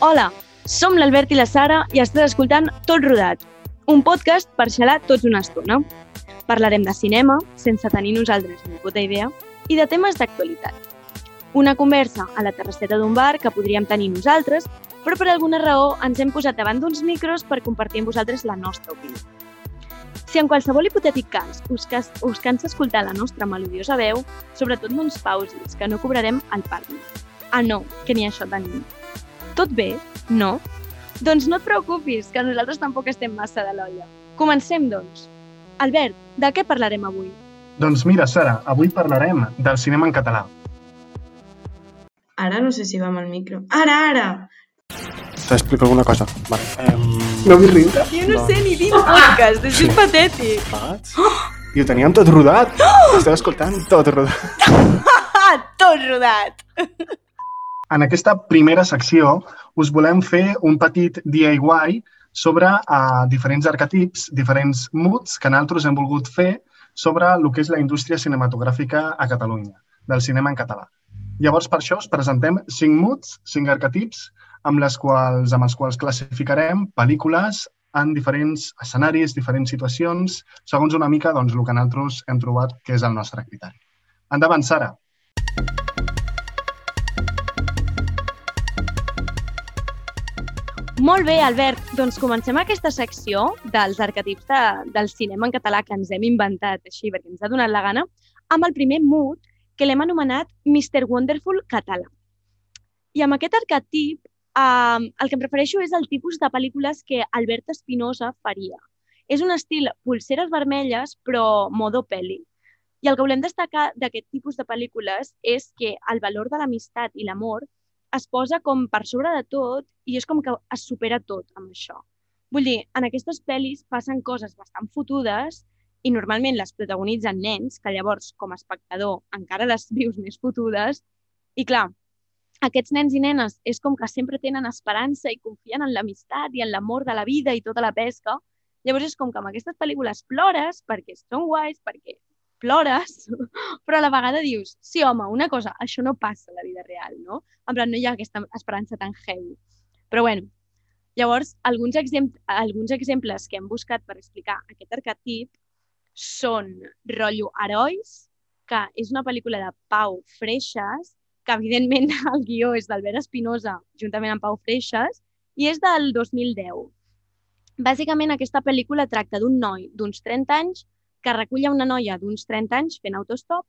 Hola, som l'Albert i la Sara i estàs escoltant Tot Rodat, un podcast per xalar tots una estona. Parlarem de cinema, sense tenir nosaltres ni puta idea, i de temes d'actualitat. Una conversa a la terrasseta d'un bar que podríem tenir nosaltres, però per alguna raó ens hem posat davant d'uns micros per compartir amb vosaltres la nostra opinió. Si en qualsevol hipotètic cas us, cas, us cansa escoltar la nostra melodiosa veu, sobretot no ens pausis, que no cobrarem el partner. Ah, no, que ni això tenim. Tot bé? No? Doncs no et preocupis, que nosaltres tampoc estem massa de l'olla. Comencem, doncs. Albert, de què parlarem avui? Doncs mira, Sara, avui parlarem del cinema en català. Ara no sé si va amb el micro. Ara, ara! T'explico alguna cosa. Vale. Um, No vull riure. Jo no sé ni dir podcast, és Sí. patètic. Faig? I ho teníem tot rodat. Esteu escoltant tot rodat. Ah, tot rodat! En aquesta primera secció us volem fer un petit DIY sobre uh, diferents arquetips, diferents moods que nosaltres hem volgut fer sobre el que és la indústria cinematogràfica a Catalunya, del cinema en català. Llavors, per això us presentem cinc moods, cinc arquetips, amb, les quals, amb els quals classificarem pel·lícules en diferents escenaris, diferents situacions, segons una mica doncs, el que nosaltres hem trobat que és el nostre criteri. Endavant, Sara. Molt bé, Albert. Doncs comencem aquesta secció dels arquetips de, del cinema en català que ens hem inventat així, perquè ens ha donat la gana, amb el primer mood, que l'hem anomenat Mr. Wonderful català. I amb aquest arquetip, eh, el que em refereixo és el tipus de pel·lícules que Albert Espinosa faria. És un estil pulseres vermelles, però modo pel·li. I el que volem destacar d'aquest tipus de pel·lícules és que el valor de l'amistat i l'amor es posa com per sobre de tot i és com que es supera tot amb això. Vull dir, en aquestes pel·lis passen coses bastant fotudes i normalment les protagonitzen nens, que llavors, com a espectador, encara les vius més fotudes. I clar, aquests nens i nenes és com que sempre tenen esperança i confien en l'amistat i en l'amor de la vida i tota la pesca. Llavors és com que amb aquestes pel·lícules plores perquè són guais, perquè plores, però a la vegada dius, sí, home, una cosa, això no passa a la vida real, no? En plan, no hi ha aquesta esperança tan heavy. Però bueno, llavors, alguns, exemp alguns exemples que hem buscat per explicar aquest arquetip són rotllo Herois, que és una pel·lícula de Pau Freixas, que evidentment el guió és d'Albert Espinosa, juntament amb Pau Freixas, i és del 2010. Bàsicament, aquesta pel·lícula tracta d'un noi d'uns 30 anys que recull una noia d'uns 30 anys fent autostop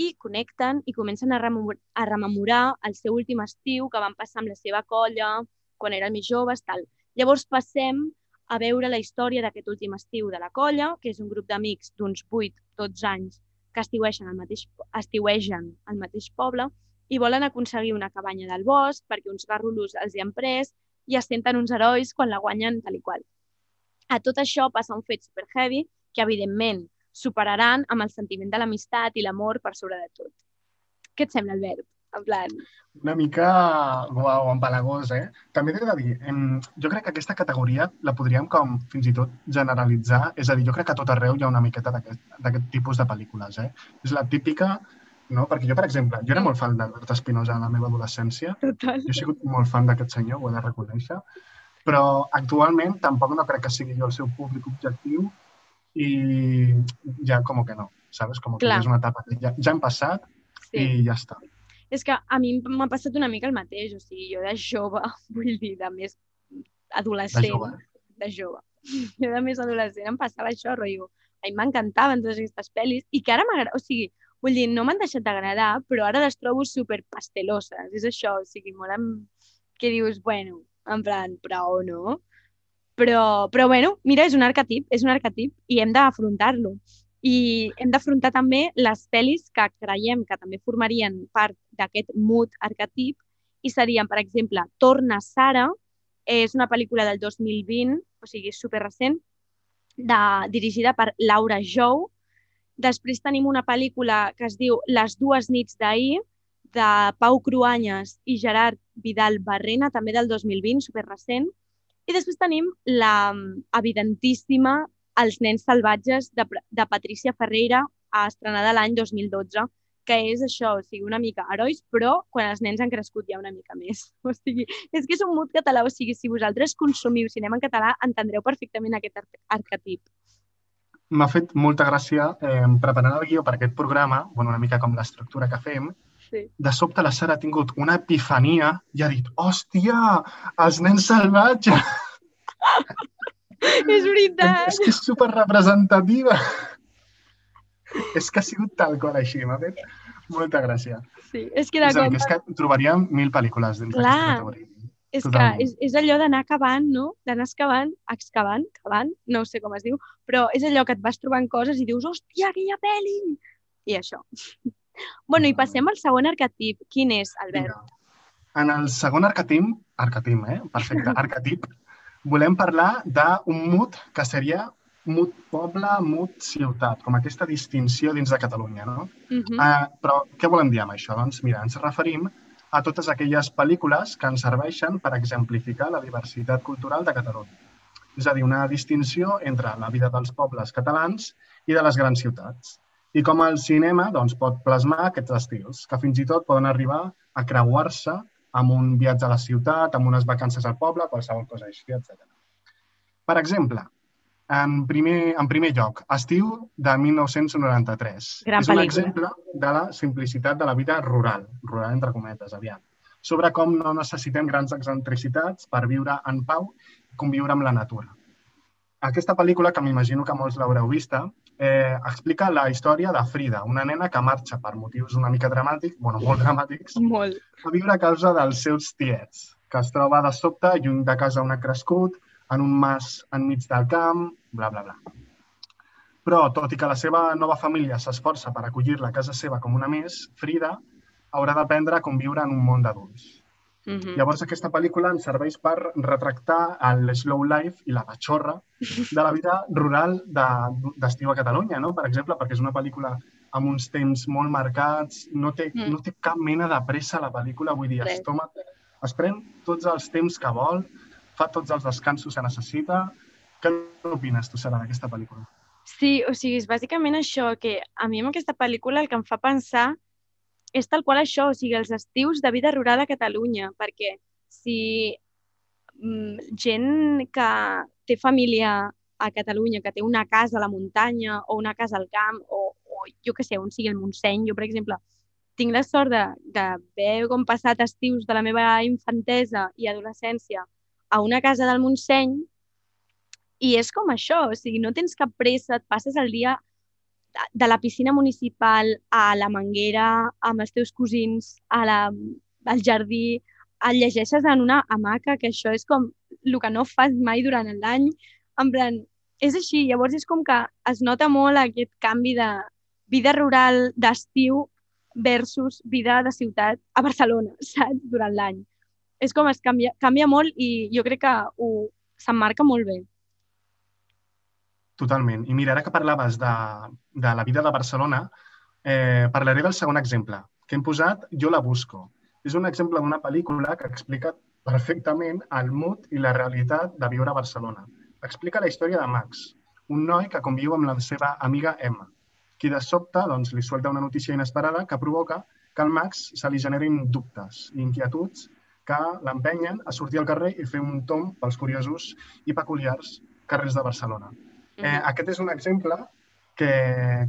i connecten i comencen a, rememor a rememorar el seu últim estiu que van passar amb la seva colla, quan eren més joves, tal. Llavors passem a veure la història d'aquest últim estiu de la colla, que és un grup d'amics d'uns 8-12 anys que estiueixen al mateix, estiuegen al mateix poble i volen aconseguir una cabanya del bosc perquè uns garrulos els hi han pres i es senten uns herois quan la guanyen tal i qual. A tot això passa un fet super heavy que, evidentment, superaran amb el sentiment de l'amistat i l'amor per sobre de tot. Què et sembla, Albert? En plan... Una mica, uau, empalagós, eh? També t'he de dir, em, jo crec que aquesta categoria la podríem com fins i tot generalitzar, és a dir, jo crec que a tot arreu hi ha una miqueta d'aquest d'aquest tipus de pel·lícules, eh? És la típica, no? Perquè jo, per exemple, jo era molt fan d'Albert Espinosa en la meva adolescència, Total. jo he sigut molt fan d'aquest senyor, ho he de reconèixer, però actualment tampoc no crec que sigui jo el seu públic objectiu i ja com que no, ¿sabes? Com que Clar. és una etapa que ja, ja hem passat Sí. i ja està. És que a mi m'ha passat una mica el mateix, o sigui, jo de jove, vull dir, de més adolescent, De jove. de jove. Jo de més adolescent em passava això, rotllo. A mi m'encantaven totes aquestes pel·lis i que ara m'agrada, o sigui, vull dir, no m'han deixat d'agradar, però ara les trobo super pasteloses, és això, o sigui, molt amb... que dius, bueno, en plan, prou, no? Però, però bueno, mira, és un arquetip, és un arquetip i hem d'afrontar-lo. I hem d'afrontar també les pel·lis que creiem que també formarien part d'aquest mood arquetip i serien, per exemple, Torna Sara, és una pel·lícula del 2020, o sigui, super recent, de, dirigida per Laura Jou. Després tenim una pel·lícula que es diu Les dues nits d'ahir, de Pau Cruanyes i Gerard Vidal Barrena, també del 2020, super recent. I després tenim la mm, evidentíssima Els nens salvatges de, de Patricia Ferreira, estrenada l'any 2012, que és això, o sigui, una mica herois, però quan els nens han crescut ja una mica més. O sigui, és que és un mood català, o sigui, si vosaltres consumiu cinema en català, entendreu perfectament aquest ar arquetip. M'ha fet molta gràcia eh, preparant el guió per aquest programa, bueno, una mica com l'estructura que fem, Sí. de sobte la Sara ha tingut una epifania i ha dit, hòstia, els nens salvatges! és veritat! És que és super representativa. és que ha sigut tal qual així, m'ha fet molta gràcia. Sí, és que de És que és que trobaríem mil pel·lícules dins d'aquesta categoria. És que és, és allò d'anar acabant, no? D'anar excavant, excavant, cavant, no sé com es diu, però és allò que et vas trobant coses i dius, hòstia, aquella pel·li! I això. Bueno, i passem al segon arquetip. Quin és, Albert? Vinga. En el segon arquetip, arquetip, eh? Perfecte, arquetip, volem parlar d'un mood que seria mood poble, mood ciutat, com aquesta distinció dins de Catalunya, no? Uh -huh. Uh, però què volem dir amb això? Doncs mira, ens referim a totes aquelles pel·lícules que ens serveixen per exemplificar la diversitat cultural de Catalunya. És a dir, una distinció entre la vida dels pobles catalans i de les grans ciutats. I com el cinema doncs, pot plasmar aquests estils, que fins i tot poden arribar a creuar-se amb un viatge a la ciutat, amb unes vacances al poble, qualsevol cosa així, etc. Per exemple, en primer, en primer lloc, Estiu de 1993. Gran és un pel·lícula. exemple de la simplicitat de la vida rural, rural entre cometes, aviam, sobre com no necessitem grans excentricitats per viure en pau i conviure amb la natura. Aquesta pel·lícula, que m'imagino que molts l'haureu vista, eh, explica la història de Frida, una nena que marxa per motius una mica dramàtics, bueno, molt dramàtics, Molt. a viure a causa dels seus tiets, que es troba de sobte lluny de casa on ha crescut, en un mas enmig del camp, bla, bla, bla. Però, tot i que la seva nova família s'esforça per acollir-la a casa seva com una més, Frida haurà d'aprendre a conviure en un món d'adults. Uh -huh. Llavors, aquesta pel·lícula ens serveix per retractar el slow life i la patxorra de la vida rural de- d'estiu a Catalunya, no? Per exemple, perquè és una pel·lícula amb uns temps molt marcats, no té, Mm. no té cap mena de pressa la pel·lícula, vull dir, es, Res. toma, es pren tots els temps que vol, fa tots els descansos que necessita. Què n'opines tu, Sara, d'aquesta pel·lícula? Sí, o sigui, és bàsicament això, que a mi amb aquesta pel·lícula el que em fa pensar és tal qual això, o sigui, els estius de vida rural a Catalunya, perquè si mm, gent que té família a Catalunya, que té una casa a la muntanya o una casa al camp o, o jo què sé, on sigui el Montseny, jo, per exemple, tinc la sort de, de haver com passat estius de la meva infantesa i adolescència a una casa del Montseny i és com això, o sigui, no tens cap pressa, et passes el dia de- la piscina municipal a la manguera amb els teus cosins, a la, al jardí, et llegeixes en una hamaca, que això és com el que no fas mai durant l'any. En plan, és així, llavors és com que es nota molt aquest canvi de vida rural d'estiu versus vida de ciutat a Barcelona, saps? Durant l'any. És com es canvia, canvia molt i jo crec que ho s'emmarca molt bé. Totalment. I mira, ara que parlaves de, de la vida de Barcelona, eh, parlaré del segon exemple, que hem posat Jo la busco. És un exemple d'una pel·lícula que explica perfectament el mood i la realitat de viure a Barcelona. Explica la història de Max, un noi que conviu amb la seva amiga Emma, qui de sobte doncs, li suelta una notícia inesperada que provoca que al Max se li generin dubtes i inquietuds que l'empenyen a sortir al carrer i fer un tom pels curiosos i peculiars carrers de Barcelona. Eh, aquest és un exemple que,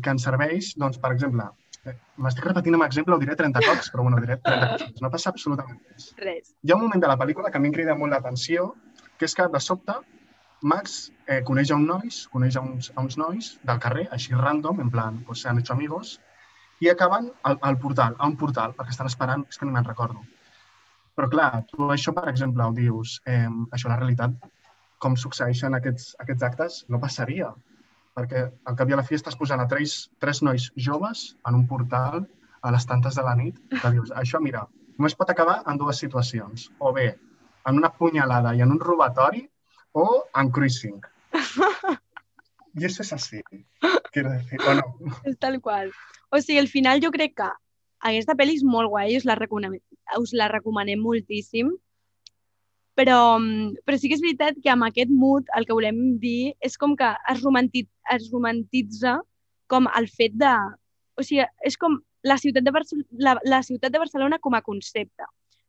que ens serveix, doncs, per exemple, eh, m'estic repetint amb exemple, ho diré 30 cops, però bueno, diré 30 cops, no passa absolutament res. Res. Hi ha un moment de la pel·lícula que a mi em crida molt l'atenció, que és que de sobte Max eh, coneix a un nois, coneix a uns, a uns nois del carrer, així random, en plan, pues, se han hecho amigos, i acaben al, al portal, a un portal, perquè estan esperant, és que ni me'n recordo. Però clar, tu això, per exemple, ho dius, eh, això la realitat, com succeeixen aquests, aquests actes, no passaria. Perquè al cap i a la fi estàs posant a tres, tres nois joves en un portal a les tantes de la nit, que dius, això, mira, només pot acabar en dues situacions. O bé en una punyalada i en un robatori, o en cruising. I això és així. Quiero decir, o no? És tal qual. O sigui, al final jo crec que aquesta pel·li és molt guai, us la recomanem, us la recomanem moltíssim, però, mm, però sí que és veritat que amb aquest mood el que volem dir és com que es, romanti es romantitza com el fet de... O sigui, és com la ciutat, de Barcel la, la ciutat de Barcelona com a concepte,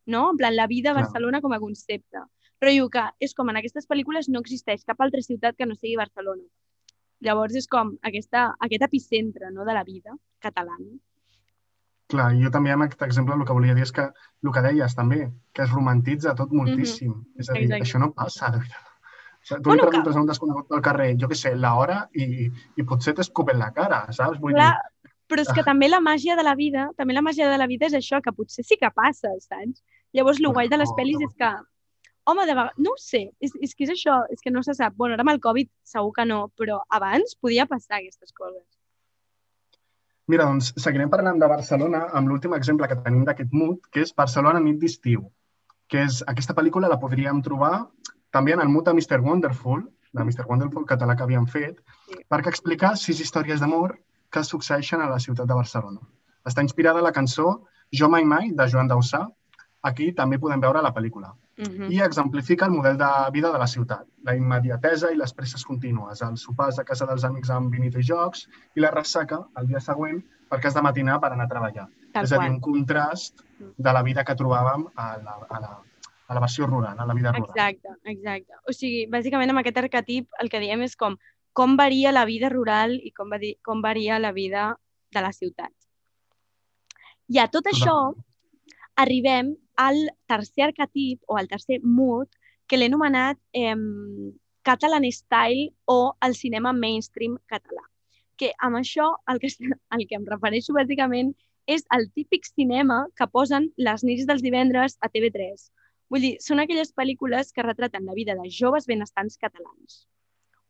no? En plan, la vida a. Barcelona com a concepte. Però diu que és com en aquestes pel·lícules no existeix cap altra ciutat que no sigui Barcelona. Llavors és com aquesta, aquest epicentre no, de la vida catalana. Clar, jo també amb aquest exemple el que volia dir és que el que deies també, que es romantitza tot moltíssim. És a dir, Exacte. això no passa, de veritat. O sigui, tu Bueno, li preguntes a un desconegut pel carrer, jo què sé, l'hora i, i potser t'escupen la cara, saps? Vull Clar, dir, però és que també la màgia de la vida, també la màgia de la vida és això, que potser sí que passa, saps? Llavors, el guai de les pel·lis és que, home, de vegades, no ho sé, és, és que és això, és que no se sap. Bueno, ara amb el Covid segur que no, però abans podia passar aquestes coses. Mira, doncs seguirem parlant de Barcelona amb l'últim exemple que tenim d'aquest mood, que és Barcelona nit d'estiu, que és aquesta pel·lícula la podríem trobar també en el mood de Mr. Wonderful, de Mr. Wonderful català que havíem fet, Sí. perquè explica sis històries d'amor que succeeixen a la ciutat de Barcelona. Està inspirada en la cançó Jo mai mai, de Joan Dausà. Aquí també podem veure la pel·lícula. Uh -huh. I exemplifica el model de vida de la ciutat, la immediatesa i les presses contínues, els sopars a casa dels amics amb vinit i jocs i la ressaca el dia següent perquè has de matinar per anar a treballar. Tal és a dir, un contrast de la vida que trobàvem a la, a la, a la versió rural, a la vida rural. Exacte, exacte. O sigui, bàsicament amb aquest arquetip el que diem és com com varia la vida rural i com, va dir, com varia la vida de la ciutat. I a tot això arribem al tercer arquetip o al tercer mood que l'he anomenat eh, Catalan Style o el cinema mainstream català. Que amb això el que, el que em refereixo bàsicament és el típic cinema que posen les nits dels divendres a TV3. Vull dir, són aquelles pel·lícules que retraten la vida de joves benestants catalans.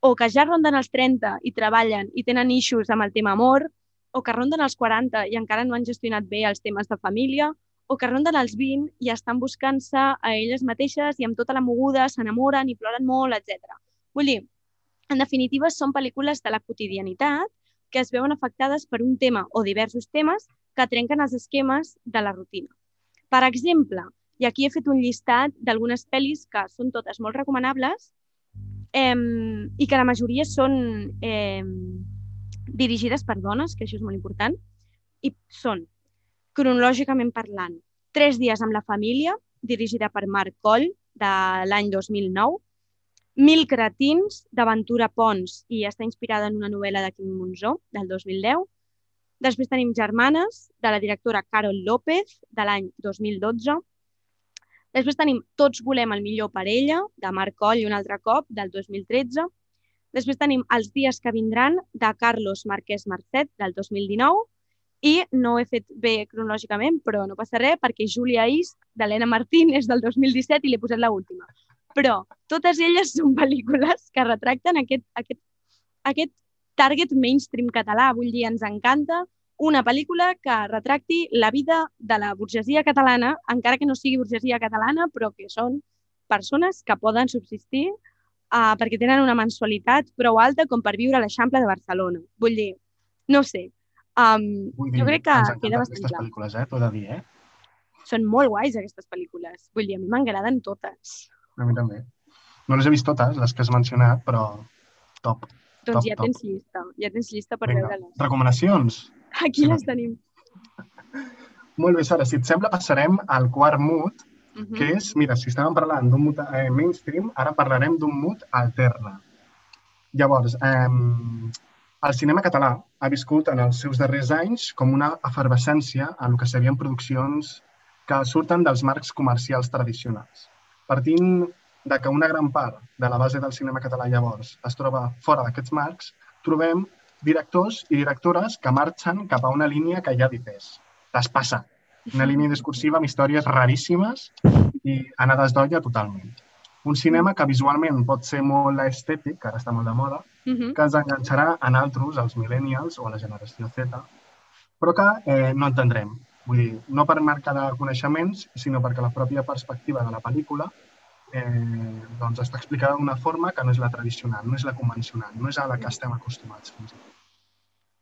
O que ja ronden els 30 i treballen i tenen eixos amb el tema amor, o que ronden els 40 i encara no han gestionat bé els temes de família, o que ronden els 20 i estan buscant-se a elles mateixes i amb tota la moguda s'enamoren i ploren molt, etc. Vull dir, en definitiva, són pel·lícules de la quotidianitat que es veuen afectades per un tema o diversos temes que trenquen els esquemes de la rutina. Per exemple, i aquí he fet un llistat d'algunes pel·lis que són totes molt recomanables eh, i que la majoria són eh, dirigides per dones, que això és molt important, i són, cronològicament parlant, Tres dies amb la família, dirigida per Marc Coll, de l'any 2009, Mil cretins, d'Aventura Pons, i està inspirada en una novel·la de Quim Monzó, del 2010. Després tenim Germanes, de la directora Carol López, de l'any 2012. Després tenim Tots volem el millor per ella, de Marc Coll i un altre cop, del 2013. Després tenim Els dies que vindran, de Carlos Marquès Marcet, del 2019. I no ho he fet bé cronològicament, però no passa res, perquè Julia East, d'Helena Martín, és del 2017 i l'he posat l'última. Però totes elles són pel·lícules que retracten aquest, aquest, aquest target mainstream català. Vull dir, ens encanta una pel·lícula que retracti la vida de la burgesia catalana, encara que no sigui burgesia catalana, però que són persones que poden subsistir uh, perquè tenen una mensualitat prou alta com per viure a l'Eixample de Barcelona. Vull dir, no sé. Um, Vull dir, jo crec que queda bastant aquestes clar. pel·lícules, eh? T'ho de dir, eh? Són molt guais aquestes pel·lícules. Vull dir, a mi m'agraden totes. A mi també. No les he vist totes, les que has mencionat, però top. Doncs Top, ja top. tens llista, ja tens llista per veure-les. Recomanacions? Aquí Sí. les tenim. Molt bé, Sara, si et sembla passarem al quart mood, Uh -huh. que és, mira, si estàvem parlant d'un mood eh, mainstream, ara parlarem d'un mood alterne. Llavors, eh, el cinema català ha viscut en els seus darrers anys com una efervescència en el que serien produccions que surten dels marcs comercials tradicionals. Partint de que una gran part de la base del cinema català llavors es troba fora d'aquests marcs, trobem directors i directores que marxen cap a una línia que ja difés. Les passa. Una línia discursiva amb històries raríssimes i anades d'olla totalment. Un cinema que visualment pot ser molt estètic, que ara està molt de moda, Uh -huh. que ens enganxarà en altres, els millennials o a la generació Z, però que eh, no entendrem. Vull dir, no per marca de coneixements, sinó perquè la pròpia perspectiva de la pel·lícula eh, doncs està explicada d'una forma que no és la tradicional, no és la convencional, no és a la que estem acostumats. Fins i tot.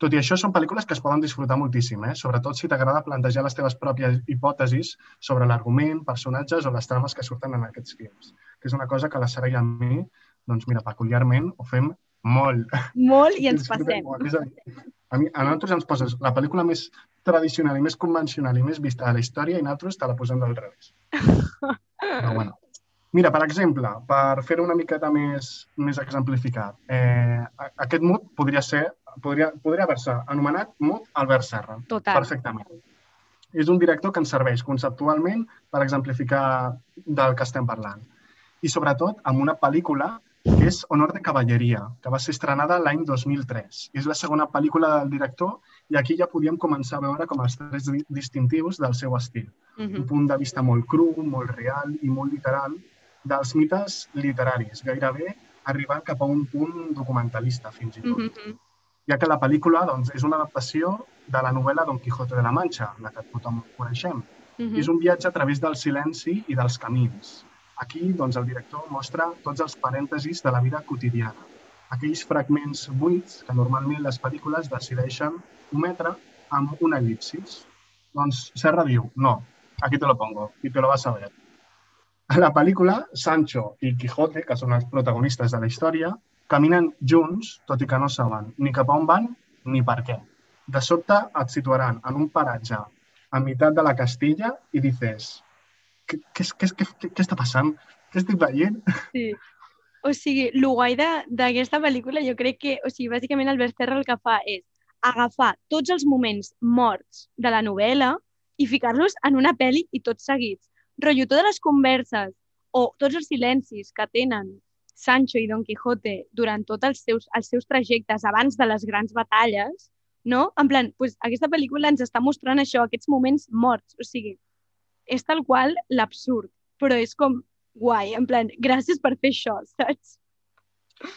Tot i això, són pel·lícules que es poden disfrutar moltíssim, eh? sobretot si t'agrada plantejar les teves pròpies hipòtesis sobre l'argument, personatges o les trames que surten en aquests films, que és una cosa que la Sara i a mi, doncs mira, peculiarment ho fem molt. Molt i ens passem. molt. És a dir, a, mi, a nosaltres ens poses la pel·lícula més tradicional i més convencional i més vista de la història i nosaltres te la posem del revés. Però bueno. Mira, per exemple, per fer-ho una miqueta més, més exemplificat, eh, aquest mut podria ser, podria, podria haver-se anomenat mut Albert Serra. Total. Perfectament. És un director que ens serveix conceptualment per exemplificar del que estem parlant. I sobretot amb una pel·lícula que és Honor de Cavalleria, que va ser estrenada l'any 2003. És la segona pel·lícula del director i aquí ja podíem començar a veure com els trets di- distintius del seu estil. Un Mhm. punt de vista molt cru, molt real i molt literal dels mites literaris, gairebé arribant cap a un punt documentalista fins i tot Mhm. Ja que la pel·lícula doncs, és una adaptació de la novel·la Don Quijote de la Mancha, la que tothom coneixem. Mhm. És un viatge a través del silenci i dels camins. Aquí doncs, el director mostra tots els parèntesis de la vida quotidiana, aquells fragments buits que normalment les pel·lícules decideixen ometre amb una elipsis. Doncs Serra diu, no, aquí te lo pongo y te lo vas a ver. A la pel·lícula, Sancho i Quijote, que són els protagonistes de la història, caminen junts, tot i que no saben ni cap a on van ni per què. De sobte et situaran en un paratge a meitat de la Castilla i dices què, què, què, què, què, està passant? Què estic veient? Sí. O sigui, el guai d'aquesta pel·lícula jo crec que, o sigui, bàsicament Albert Serra el que fa és agafar tots els moments morts de la novel·la i ficar-los en una pel·li i tots seguits. Rotllo, totes les converses o tots els silencis que tenen Sancho i Don Quijote durant tots els seus, els seus trajectes abans de les grans batalles, no? En plan, pues, aquesta pel·lícula ens està mostrant això, aquests moments morts. O sigui, és tal qual l'absurd, però és com guai, en plan, gràcies per fer això, saps?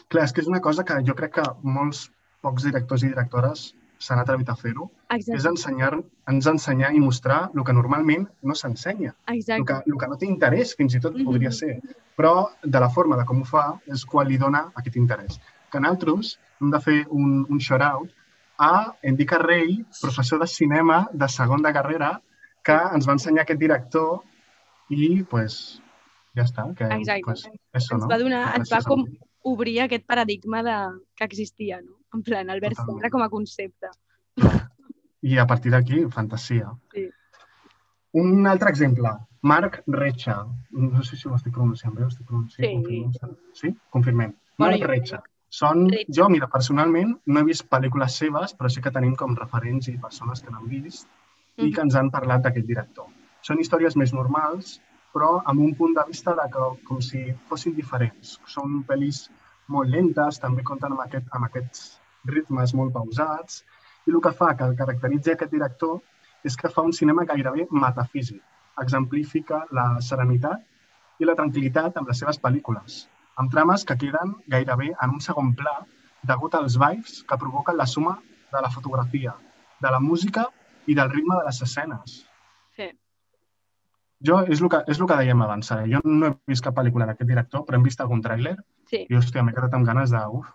Clar, és que és una cosa que jo crec que molts pocs directors i directores s'han atrevit a fer-ho, és ensenyar, ens ensenyar i mostrar el que normalment no s'ensenya. El que, el que no té interès, fins i tot Mhm. podria ser. Però de la forma de com ho fa és quan li dona aquest interès. Que nosaltres hem de fer un, un shout-out a Endica Rey, professor de cinema de segon de carrera, que ens va ensenyar aquest director i, pues, ja està. Que, Exacte. Pues, eso, Ens no? va donar, ens va com obrir aquest paradigma de, que existia, no? En plan, Albert Totalment. Serra com a concepte. I a partir d'aquí, fantasia. Sí. Un altre exemple, Marc Recha. No sé si ho estic pronunciant bé, ho estic pronunciant. Sí. confirmem. Sí? Confirmem. Bueno, Marc Recha. Són, jo, mira, personalment no he vist pel·lícules seves, però sí que tenim com referents i persones que n'han vist i que ens han parlat d'aquest director. Són històries més normals, però amb un punt de vista de que, com si fossin diferents. Són pel·lis molt lentes, també compten amb, aquest, amb aquests ritmes molt pausats, i el que fa que el caracteritzi aquest director és que fa un cinema gairebé metafísic. Exemplifica la serenitat i la tranquil·litat amb les seves pel·lícules, amb trames que queden gairebé en un segon pla degut als vibes que provoquen la suma de la fotografia, de la música i del ritme de les escenes. Sí. Jo, és el que, és el que dèiem abans, Sara. Jo no he vist cap pel·lícula d'aquest director, però hem vist algun tràiler Sí. i, hòstia, m'he quedat amb ganes de... Uf,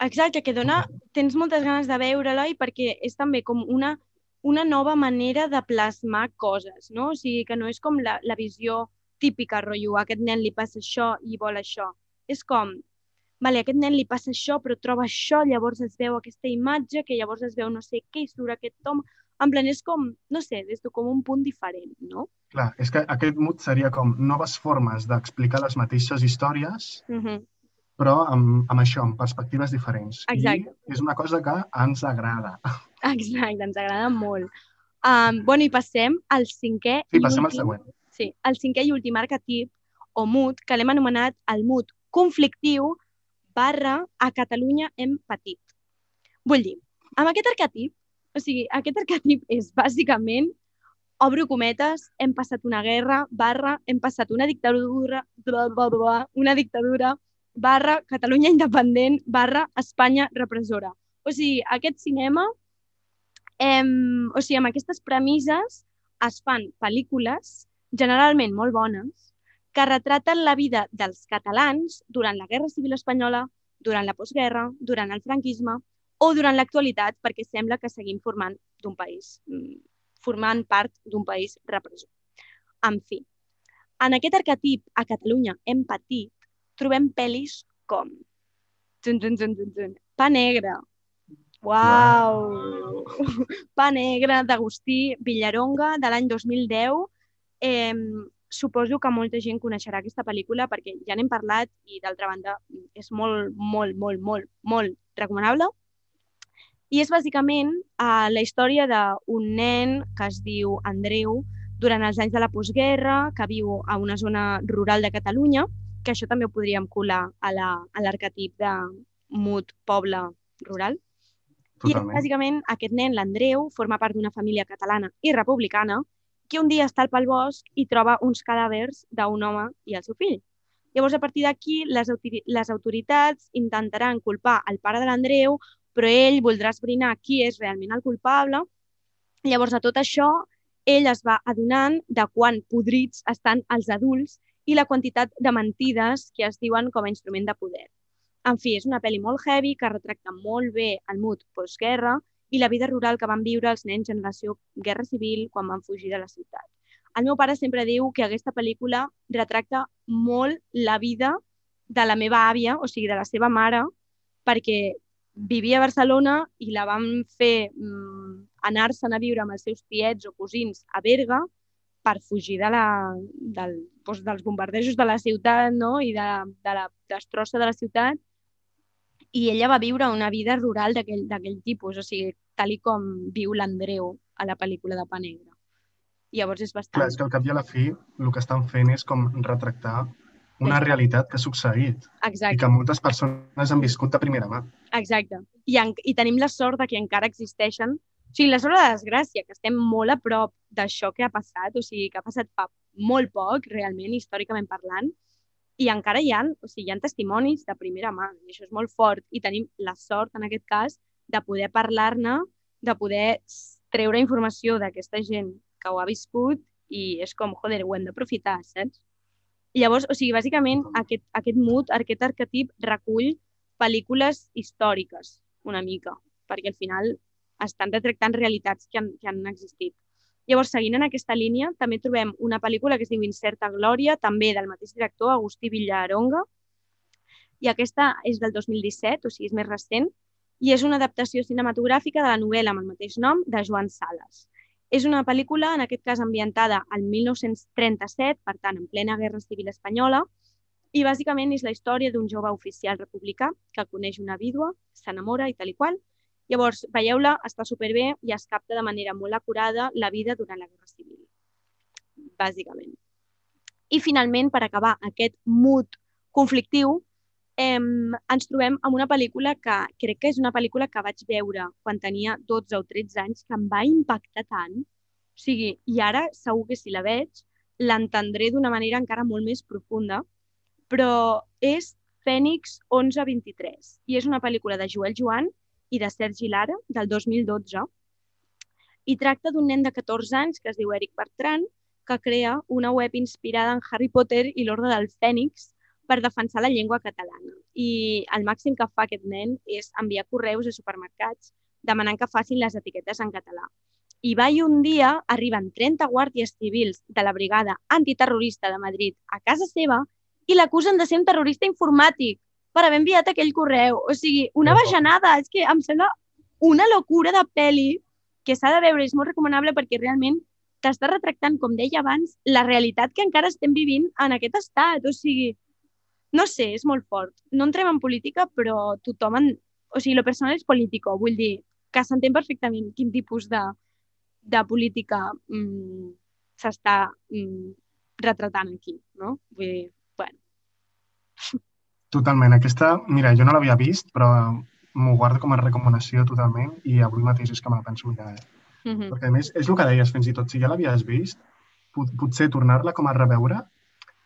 Exacte, que dona, tens moltes ganes de veure-la i perquè és també com una, una nova manera de plasmar coses, no? O sigui, que no és com la, la visió típica, rotllo, a aquest nen li passa això i vol això. És com, vale, a aquest nen li passa això, però troba això, llavors es veu aquesta imatge, que llavors es veu no sé què, i surt aquest home. En plan, és com, no sé, des de com un punt diferent, no? clar, és que aquest mood seria com noves formes d'explicar les mateixes històries, Uh -huh. Però amb, amb això, amb perspectives diferents. Exacte. I és una cosa que ens agrada. Exacte, ens agrada molt. Um, bueno, i passem al cinquè Sí, i passem al últim, següent. Sí, el cinquè i últim arquetip, o mood, que l'hem anomenat el mood conflictiu barra a Catalunya hem patit. Vull dir, amb aquest arquetip, o sigui, aquest arquetip és bàsicament, obro cometes, hem passat una guerra, barra, hem passat una dictadura, bla, bla, bla, una dictadura, barra, Catalunya independent, barra, Espanya repressora. O sigui, aquest cinema, em, o sigui, amb aquestes premisses es fan pel·lícules generalment molt bones, que retraten la vida dels catalans durant la Guerra Civil Espanyola, durant la postguerra, durant el franquisme o durant l'actualitat, perquè sembla que seguim formant d'un país, mm, formant part d'un país repressor. En fi, en aquest arquetip a Catalunya hem patit, trobem pel·lis com Tun, tun, tun, tun, tun. Pa negre. Uau! Pa negre d'Agustí Villaronga de l'any 2010. Eh, suposo que molta gent coneixerà aquesta pel·lícula perquè ja n'hem parlat i d'altra banda és molt, molt, molt, molt, molt recomanable. I és bàsicament eh, la història d'un nen que es diu Andreu durant els anys de la postguerra, que viu a una zona rural de Catalunya, que això també ho podríem colar a l'arquetip la, de mut poble rural. Totalment. I bàsicament aquest nen, l'Andreu, forma part d'una família catalana i republicana que un dia està al pel bosc i troba uns cadàvers d'un home i el seu fill. Llavors, a partir d'aquí, les, les autoritats intentaran culpar el pare de l'Andreu, però ell voldrà esbrinar qui és realment el culpable. Llavors, a tot això, ell es va adonant de quan podrits estan els adults i la quantitat de mentides que es diuen com a instrument de poder. En fi, és una pel·li molt heavy que retracta molt bé el mood postguerra i la vida rural que van viure els nens generació guerra civil quan van fugir de la ciutat. El meu pare sempre diu que aquesta pel·lícula retracta molt la vida de la meva àvia, o sigui, de la seva mare, perquè vivia a Barcelona i la van fer mm, anar-se'n a viure amb els seus tiets o cosins a Berga per fugir de la, del, doncs, dels bombardejos de la ciutat no? i de, de la destrossa de la ciutat i ella va viure una vida rural d'aquell tipus, o sigui, tal com viu l'Andreu a la pel·lícula de Pa Negre. Llavors és bastant... Clar, és que al cap i a la fi el que estan fent és com retractar una Exacte. realitat que ha succeït Exacte. i que moltes persones han viscut de primera mà. Exacte. I, en, I tenim la sort de que encara existeixen o sigui, la sort de desgràcia, que estem molt a prop d'això que ha passat, o sigui, que ha passat fa molt poc, realment, històricament parlant, i encara hi ha, o sigui, hi ha testimonis de primera mà, i això és molt fort, i tenim la sort, en aquest cas, de poder parlar-ne, de poder treure informació d'aquesta gent que ho ha viscut i és com, joder, ho hem d'aprofitar, saps? Llavors, o sigui, bàsicament, aquest, aquest mood, aquest arquetip recull pel·lícules històriques, una mica, perquè al final estan retractant realitats que han, que han existit. Llavors, seguint en aquesta línia, també trobem una pel·lícula que es diu Incerta Glòria, també del mateix director, Agustí Villaronga, i aquesta és del 2017, o sigui, és més recent, i és una adaptació cinematogràfica de la novel·la amb el mateix nom de Joan Sales. És una pel·lícula, en aquest cas, ambientada al 1937, per tant, en plena Guerra Civil Espanyola, i bàsicament és la història d'un jove oficial republicà que coneix una vídua, s'enamora i tal i qual, Llavors, veieu-la, està superbé i es capta de manera molt acurada la vida durant la Guerra Civil, bàsicament. I finalment, per acabar aquest mood conflictiu, eh, ens trobem amb una pel·lícula que crec que és una pel·lícula que vaig veure quan tenia 12 o 13 anys, que em va impactar tant. O sigui, i ara segur que si la veig l'entendré d'una manera encara molt més profunda, però és Fènix 1123 i és una pel·lícula de Joel Joan i de Sergi Lara, del 2012, i tracta d'un nen de 14 anys que es diu Eric Bertran, que crea una web inspirada en Harry Potter i l'Ordre del Fènix per defensar la llengua catalana. I el màxim que fa aquest nen és enviar correus a supermercats demanant que facin les etiquetes en català. I va i un dia arriben 30 guàrdies civils de la brigada antiterrorista de Madrid a casa seva i l'acusen de ser un terrorista informàtic per haver enviat aquell correu. O sigui, una bajanada. És que em sembla una locura de pel·li que s'ha de veure. És molt recomanable perquè realment t'està retractant, com deia abans, la realitat que encara estem vivint en aquest estat. O sigui, no sé, és molt fort. No entrem en política, però tothom... En... O sigui, lo personal és político, vull dir que s'entén perfectament quin tipus de, de política mm, s'està mm, retratant aquí, no? Vull dir, bueno. Totalment. Aquesta, mira, jo no l'havia vist, però m'ho guardo com a recomanació totalment i avui mateix és que me la penso mirar. Eh? Mm -hmm. Perquè, a més, és el que deies, fins i tot, si ja l'havies vist, pot, potser tornar-la com a reveure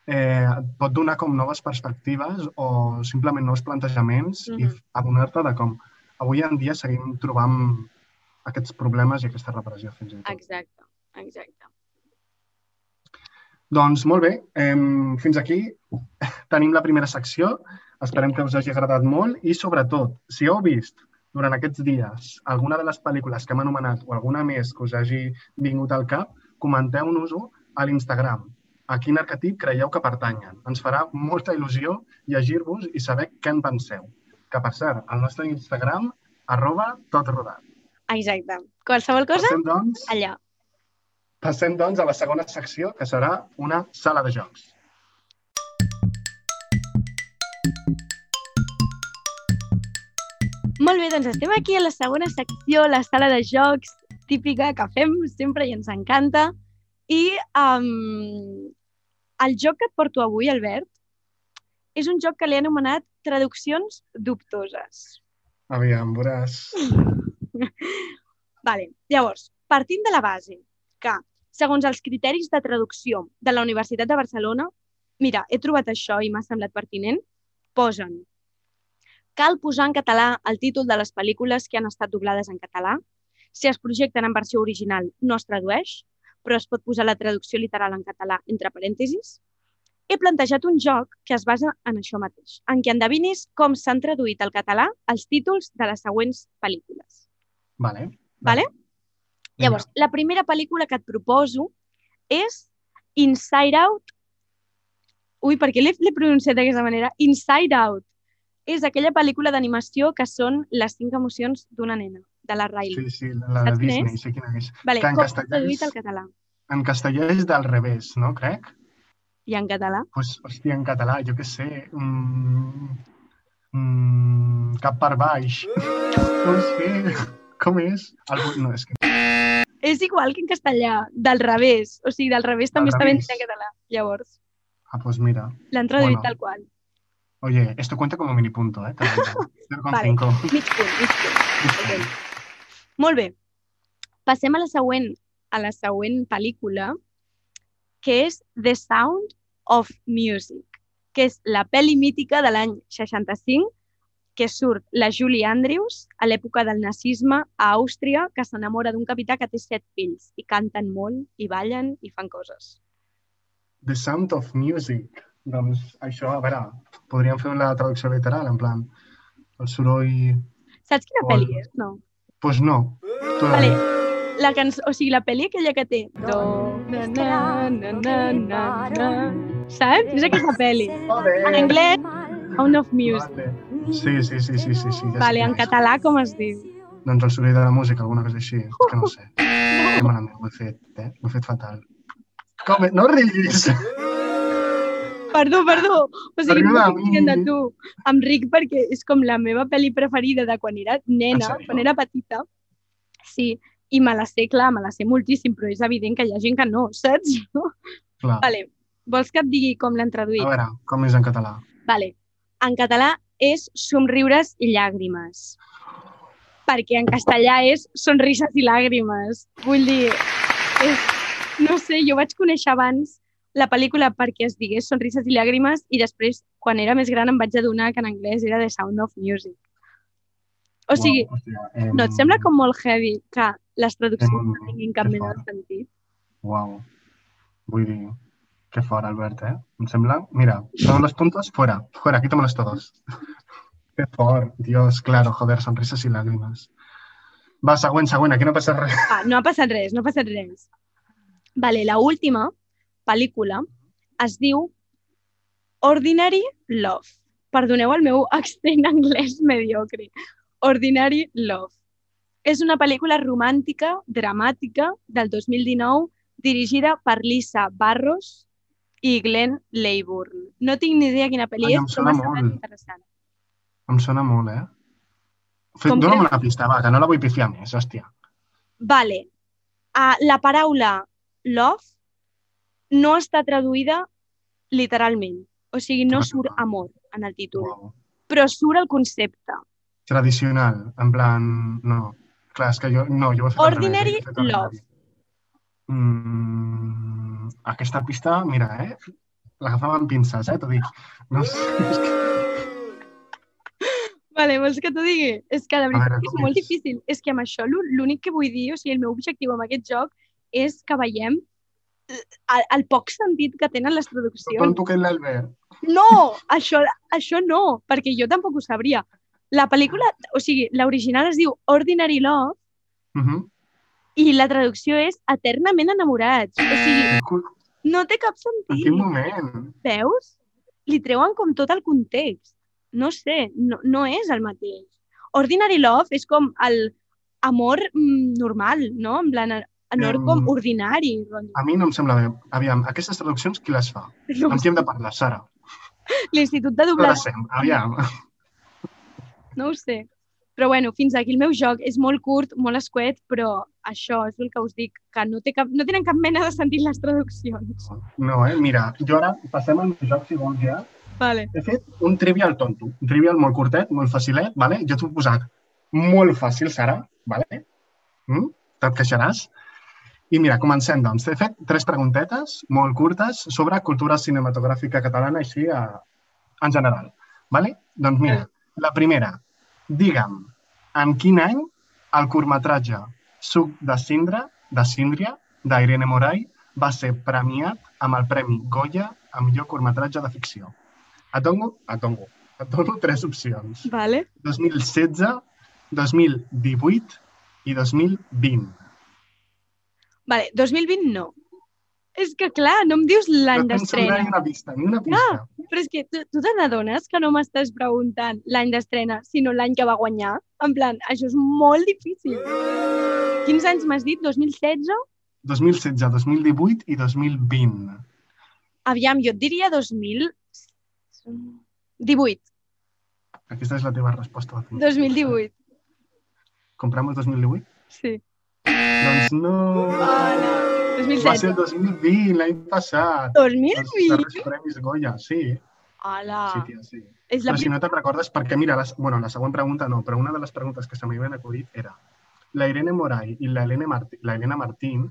eh, et pot donar com noves perspectives o simplement nous plantejaments mm -hmm. i mm-hmm. adonar-te de com avui en dia seguim trobant aquests problemes i aquesta repressió fins i tot. Exacte, exacte. Doncs molt bé, eh, fins aquí tenim la primera secció. Esperem que us hagi agradat molt i, sobretot, si heu vist durant aquests dies alguna de les pel·lícules que hem anomenat o alguna més que us hagi vingut al cap, comenteu-nos-ho a l'Instagram. A quin arquetip creieu que pertanyen? Ens farà molta il·lusió llegir-vos i saber què en penseu. que per cert, el nostre Instagram, arroba tot rodat. Exacte. Qualsevol cosa, Passem, doncs, allà. Passem, doncs, a la segona secció, que serà una sala de jocs. Molt bé, doncs estem aquí a la segona secció, la sala de jocs típica que fem sempre i ens encanta. I um, el joc que et porto avui, Albert, és un joc que l'he anomenat traduccions dubtoses. Aviam, veuràs. Vale. Llavors, partint de la base que, segons els criteris de traducció de la Universitat de Barcelona, mira, he trobat això i m'ha semblat pertinent, posen cal posar en català el títol de les pel·lícules que han estat doblades en català. Si es projecten en versió original, no es tradueix, però es pot posar la traducció literal en català entre parèntesis. He plantejat un joc que es basa en això mateix, en què endevinis com s'han traduït al català els títols de les següents pel·lícules. Vale. Vale? Llavors, la primera pel·lícula que et proposo és Inside Out. Ui, per què l'he pronunciat d'aquesta manera? Inside Out. És aquella pel·lícula d'animació que són les cinc emocions d'una nena, de la Riley. Sí, sí, la de Saps Disney, sé quina és. Vale, que en com castellà és- al català? En castellà és del revés, no, crec? I en català? Pues, hòstia, en català, jo què sé. Mm, mm, cap per baix. No sé. Com és? El, no, és que... És igual que en castellà, del revés. O sigui, del revés també Del està ben revés. dit en català. Llavors, Ah, pues mira. l'han traduït Bueno. tal qual. Oye, esto cuenta como mini punto, ¿eh? Te lo digo. 0,5. Vale. Mig punt, mig punt. Ok. Molt bé. Passem a la següent, a la següent pel·lícula, que és The Sound of Music, que és la pel·li mítica de l'any 65, que surt la Julie Andrews a l'època del nazisme a Àustria, que s'enamora d'un capità que té set fills i canten molt, i ballen i fan coses. The Sound of Music. Doncs això, a veure, podríem fer la traducció literal, en plan, el soroll... Saps quina pel·li és? No. Pues no. Tu Vale. La cançó, o sigui, la pel·li aquella que té... Do, na, na, na, na, na, na. Saps? És aquesta pel·li. En anglès, Sound of Music. Vale. Sí, sí, sí, sí, sí, sí. Ja Vale, en català com es diu? Doncs el soroll de la música, alguna cosa així. És que no sé. Que malament ho he fet, eh? Ho he fet fatal. Com? No riguis! Perdó, perdó. O sigui, no estic de tu. Em ric perquè és com la meva pel·li preferida de quan era nena, quan era petita. Sí, i me la sé, clar, me la sé moltíssim, però és evident que hi ha gent que no, saps? Clar. Vale. Vols que et digui com l'han traduït? A veure, com és en català? Vale. En català és somriures i llàgrimes. Perquè en castellà és sonrises i làgrimes. Vull dir, és, no sé, jo vaig conèixer abans la pel·lícula perquè es digués Sonrises i llàgrimes i després, quan era més gran, em vaig adonar que en anglès era The Sound of Music. O sigui, hòstia, em... no et sembla com molt heavy que les traduccions no tinguin cap mena de sentit? Uau. Vull dir, que fort, Albert, eh? Em sembla... Mira, todos los puntos fuera, fuera, quítamelos todos. que fort, Dios, claro, joder, sonrisas y lágrimas. Va, següent, següent, aquí no passa res. Ah, no ha res, no ha res. Vale, la última pel·lícula es diu Ordinary Love. Perdoneu el meu accent anglès mediocre. Ordinary Love. És una pel·lícula romàntica, dramàtica, del 2019, dirigida per Lisa Barros i Glenn Leyburn. No tinc ni idea quina pel·li Ai, és, però m'ha semblat interessant. Em sona molt, eh? Fet, que- una pista, va, que no la vull pifiar més, hòstia. Vale. Uh, la paraula love no està traduïda literalment. O sigui, no Clar. surt amor en el títol, Uau. però surt el concepte. Tradicional, en plan... No. Clar, és que jo... No, jo ho he fet Ordinary revés, he fet al Love. Mm, aquesta pista, mira, eh? L'agafava amb pinces, eh? T'ho dic. No sé, és que... Vale, vols que t'ho digui? És que de veritat veure, és molt és? difícil. És que amb això l'ú- l'únic que vull dir, o sigui, el meu objectiu amb aquest joc és que veiem eh, el, el poc sentit que tenen les traduccions. tu que l'Albert. No, això, això no, perquè jo tampoc ho sabria. La pel·lícula, o sigui, l'original es diu Ordinary Love Uh -huh. I la traducció és Eternament enamorats. O sigui, no té cap En sentit. quin moment? Veus? Li treuen com tot el context. no sé, no, no és el mateix. Ordinary Love és com el amor mm, normal, no? En plan, amor com ordinari. rotllo. A mi no em sembla bé. Aviam, aquestes traduccions qui les fa? No, Amb qui hem de parlar, Sara? L'Institut de Doblatge, passem? Aviam. no ho sé. Però bueno, fins aquí el meu joc. És molt curt, molt escuet, però això és el que us dic, que no, té cap, no tenen cap mena de sentit les traduccions. No, eh? Mira, jo ara passem al joc, si vols ja. Vale. He fet un trivial tonto. Un trivial molt curtet, molt facilet, vale? Jo t'ho he posat molt fàcil, Sara, vale? Mm? Te't queixaràs? I mira, comencem, doncs. T'he fet tres preguntetes molt curtes sobre cultura cinematogràfica catalana, així a, en general. Vale? Doncs mira, la primera. Digue'm, en quin any el curtmetratge Suc de Cindra, de Síndria, d'Irene Moray, va ser premiat amb el Premi Goya a millor curtmetratge de ficció? Et dono, et dono, et dono tres opcions. Vale. 2016, 2018 i 2020. Vale, 2020 no. És que, clar, no em dius l'any No d'estrena. ni una pista, ni una pista. Però és que tu, tu te n'adones que no m'estàs preguntant l'any d'estrena, sinó l'any que va guanyar? En plan, això és molt difícil. Quins anys m'has dit? 2016? 2016, 2018 i 2020. Aviam, jo et diria 2018. Aquesta és la teva resposta. definitiva. 2018, Compramos 2018? sí. Doncs no. Hola. Va ser el 2016. 2020, l'any passat. Els 2020? darrers premis Goya, sí. Hola. Sí, tia, sí. És la Però si no te'n recordes, perquè mira, la, bueno, la següent pregunta no, però una de les preguntes que se m'havien acudit era la Irene Moray i la Helena, Martí, la Helena Martín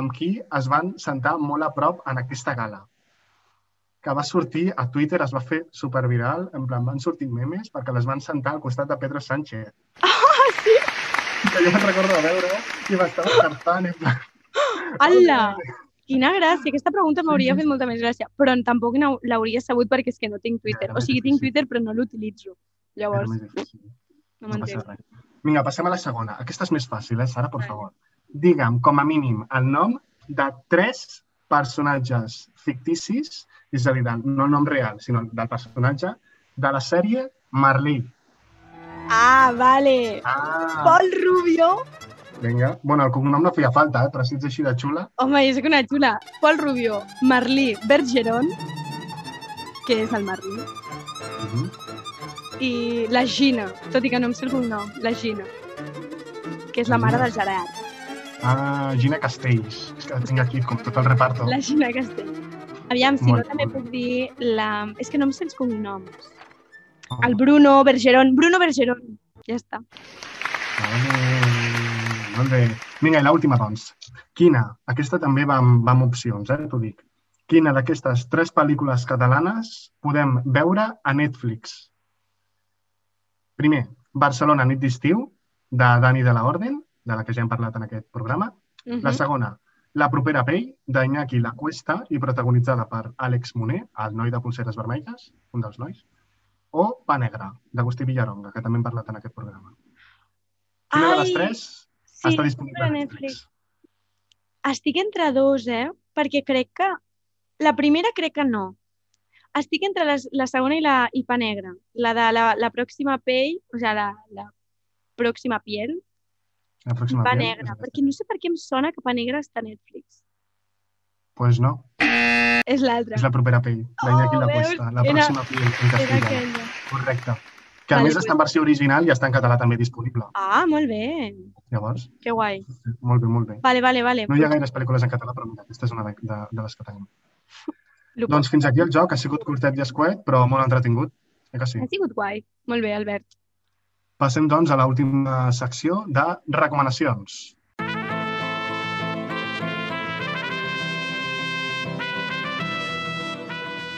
amb qui es van sentar molt a prop en aquesta gala que va sortir a Twitter, es va fer superviral, en plan, van sortir memes perquè les van sentar al costat de Pedro Sánchez. Ah, sí? Que jo me'n recordo veure i m'estava cartant, en plan... Hola! Quina gràcia. Aquesta pregunta m'hauria fet molta més gràcia, però tampoc l'hauria sabut perquè és que no tinc Twitter. O sigui, tinc. Twitter però no l'utilitzo. Llavors, no m'entenc. Vinga, passem a la segona. Aquesta és més fàcil, eh, Sara, per favor. Digue'm, com a mínim, el nom de tres personatges ficticis, és a dir, del, no el nom real, sinó del personatge, de la sèrie Marley. Ah, vale. Ah, Pol Rubio. vinga. Bueno, el cognom no feia falta, eh, però si ets així de xula, Home, és que una xula. Pol Rubio, Marlí Bergeron, que és el Marlí, uh -huh. I la Gina, tot i que no em sé el cognom, la Gina, que és la mare del Gerard. ah, Gina Castells. És que tinc aquí com tot el reparto. La Gina Castell. Aviam, si Molt no també bé. puc dir la... És que no em sé els cognoms. Oh, El Bruno Bergeron. Bruno Bergeron. Ja està. Vale. Molt bé. Vinga, i l'última, doncs. Quina? Aquesta també va amb, va amb opcions, eh, t'ho dic. Quina d'aquestes tres pel·lícules catalanes podem veure a Netflix? Primer, Barcelona, nit d'estiu, de Dani de la Orden, de la que ja hem parlat en aquest programa. Uh La segona, La propera pell, d'Iñaki La Cuesta i protagonitzada per Àlex Moner, el noi de pulseres vermelles, un dels nois. O Pa Negra, d'Agustí Villaronga, que també hem parlat en aquest programa. Quina de les Ai, tres sí, està disponible a Netflix. Netflix? Estic entre dos, eh? Perquè crec que... La primera crec que no. Estic entre les, la segona i la IPA negra. La de la, la pròxima pell, o sigui, la, la pròxima piel, La pròxima IPA piel, negra. Perquè no sé per què em sona que IPA negra està a Netflix. Pues no, És l'altra. és la propera pell, d'Iñaki Oh, La veus? Cuesta, la Era- pròxima piel, en Era castellà. Correcte. Que a Vale, més pues- està en versió original i està en català també disponible. Ah, molt bé. Llavors, Que guai. molt bé, molt bé. Vale, vale, vale. No hi ha gaires pel·lícules en català, però mira, aquesta és una de, de, de les que tenim. Lo- Doncs fins aquí el joc, ha sigut curtet i escuet, però molt entretingut. Eh que sí? Ha sigut guai. Molt bé, Albert. Passem, doncs, a l'última secció de recomanacions.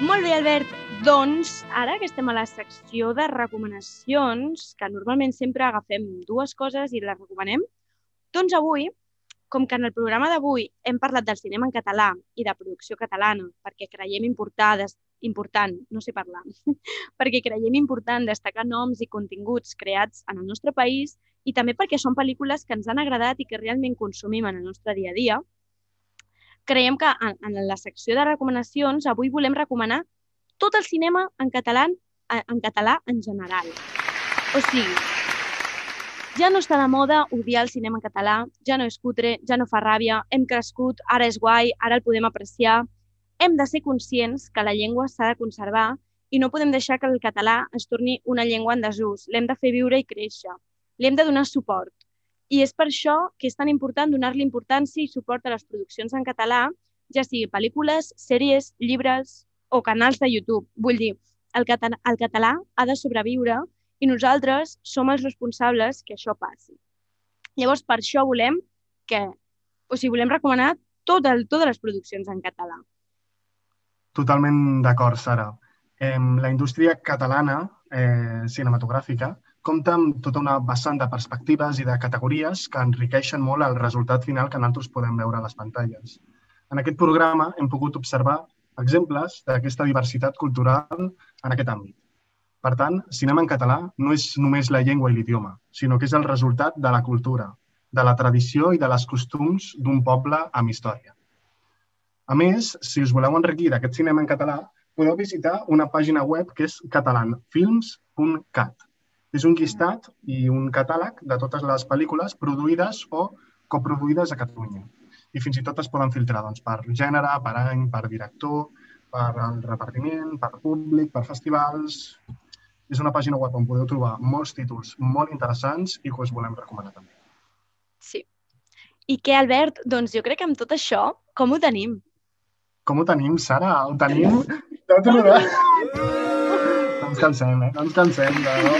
Molt bé, Albert. Doncs, ara que estem a la secció de recomanacions, que normalment sempre agafem dues coses i les recomanem, doncs avui, com que en el programa d'avui hem parlat del cinema en català i de producció catalana, perquè creiem importades, important, no sé parlar, perquè creiem important destacar noms i continguts creats en el nostre país i també perquè són pel·lícules que ens han agradat i que realment consumim en el nostre dia a dia, creiem que en, en la secció de recomanacions avui volem recomanar tot el cinema en català a- en català en general. O sigui, ja no està de moda odiar el cinema en català, ja no és cutre, ja no fa ràbia, hem crescut, ara és guai, ara el podem apreciar. Hem de ser conscients que la llengua s'ha de conservar i no podem deixar que el català es torni una llengua en desús. L'hem de fer viure i créixer. Li hem de donar suport. I és per això que és tan important donar-li importància i suport a les produccions en català, ja sigui pel·lícules, sèries, llibres o canals de YouTube. Vull dir, el el català ha de sobreviure i nosaltres som els responsables que això passi. Llavors, per això volem que, o sigui, volem recomanar tot el, totes les produccions en català. Totalment d'acord, Sara. Eh, la indústria catalana eh, cinematogràfica compta amb tota una vessant de perspectives i de categories que enriqueixen molt el resultat final que nosaltres podem veure a les pantalles. En aquest programa hem pogut observar exemples d'aquesta diversitat cultural en aquest àmbit. Per tant, cinema en català no és només la llengua i l'idioma, sinó que és el resultat de la cultura, de la tradició i de les costums d'un poble amb història. A més, si us voleu enriquir d'aquest cinema en català, podeu visitar una pàgina web que és catalanfilms.cat. És un llistat i un catàleg de totes les pel·lícules produïdes o coproduïdes a Catalunya. I fins i tot es poden filtrar doncs, per gènere, per any, per director, per el repartiment, per públic, per festivals... És una pàgina web on podeu trobar molts títols molt interessants i que us volem recomanar també. Sí. I què, Albert? Doncs jo crec que amb tot això, com ho tenim? Com ho tenim, Sara? Ho tenim tot rodat. No ens cansem, eh? No ens cansem. No?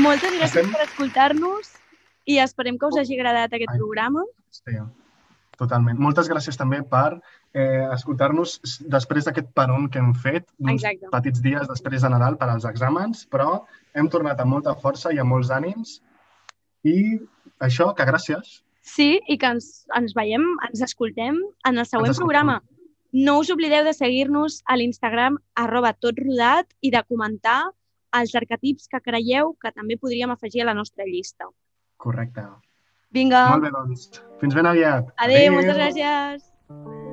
Moltes gràcies Estem- per escoltar-nos i esperem que us hagi agradat aquest Ai. programa. Sí, totalment. Moltes gràcies també per eh, escoltar-nos després d'aquest peron que hem fet, d'uns Exacte. petits dies després de Nadal per als exàmens, però hem tornat amb molta força i amb molts ànims. I això, que gràcies. Sí, i que ens, ens veiem, ens escoltem en el següent programa. No us oblideu de seguir-nos a l'Instagram arroba totrodat i de comentar els arquetips que creieu que també podríem afegir a la nostra llista. Correcte. Vinga. Molt bé, doncs. Fins ben aviat. Adéu, Adéu. moltes gràcies.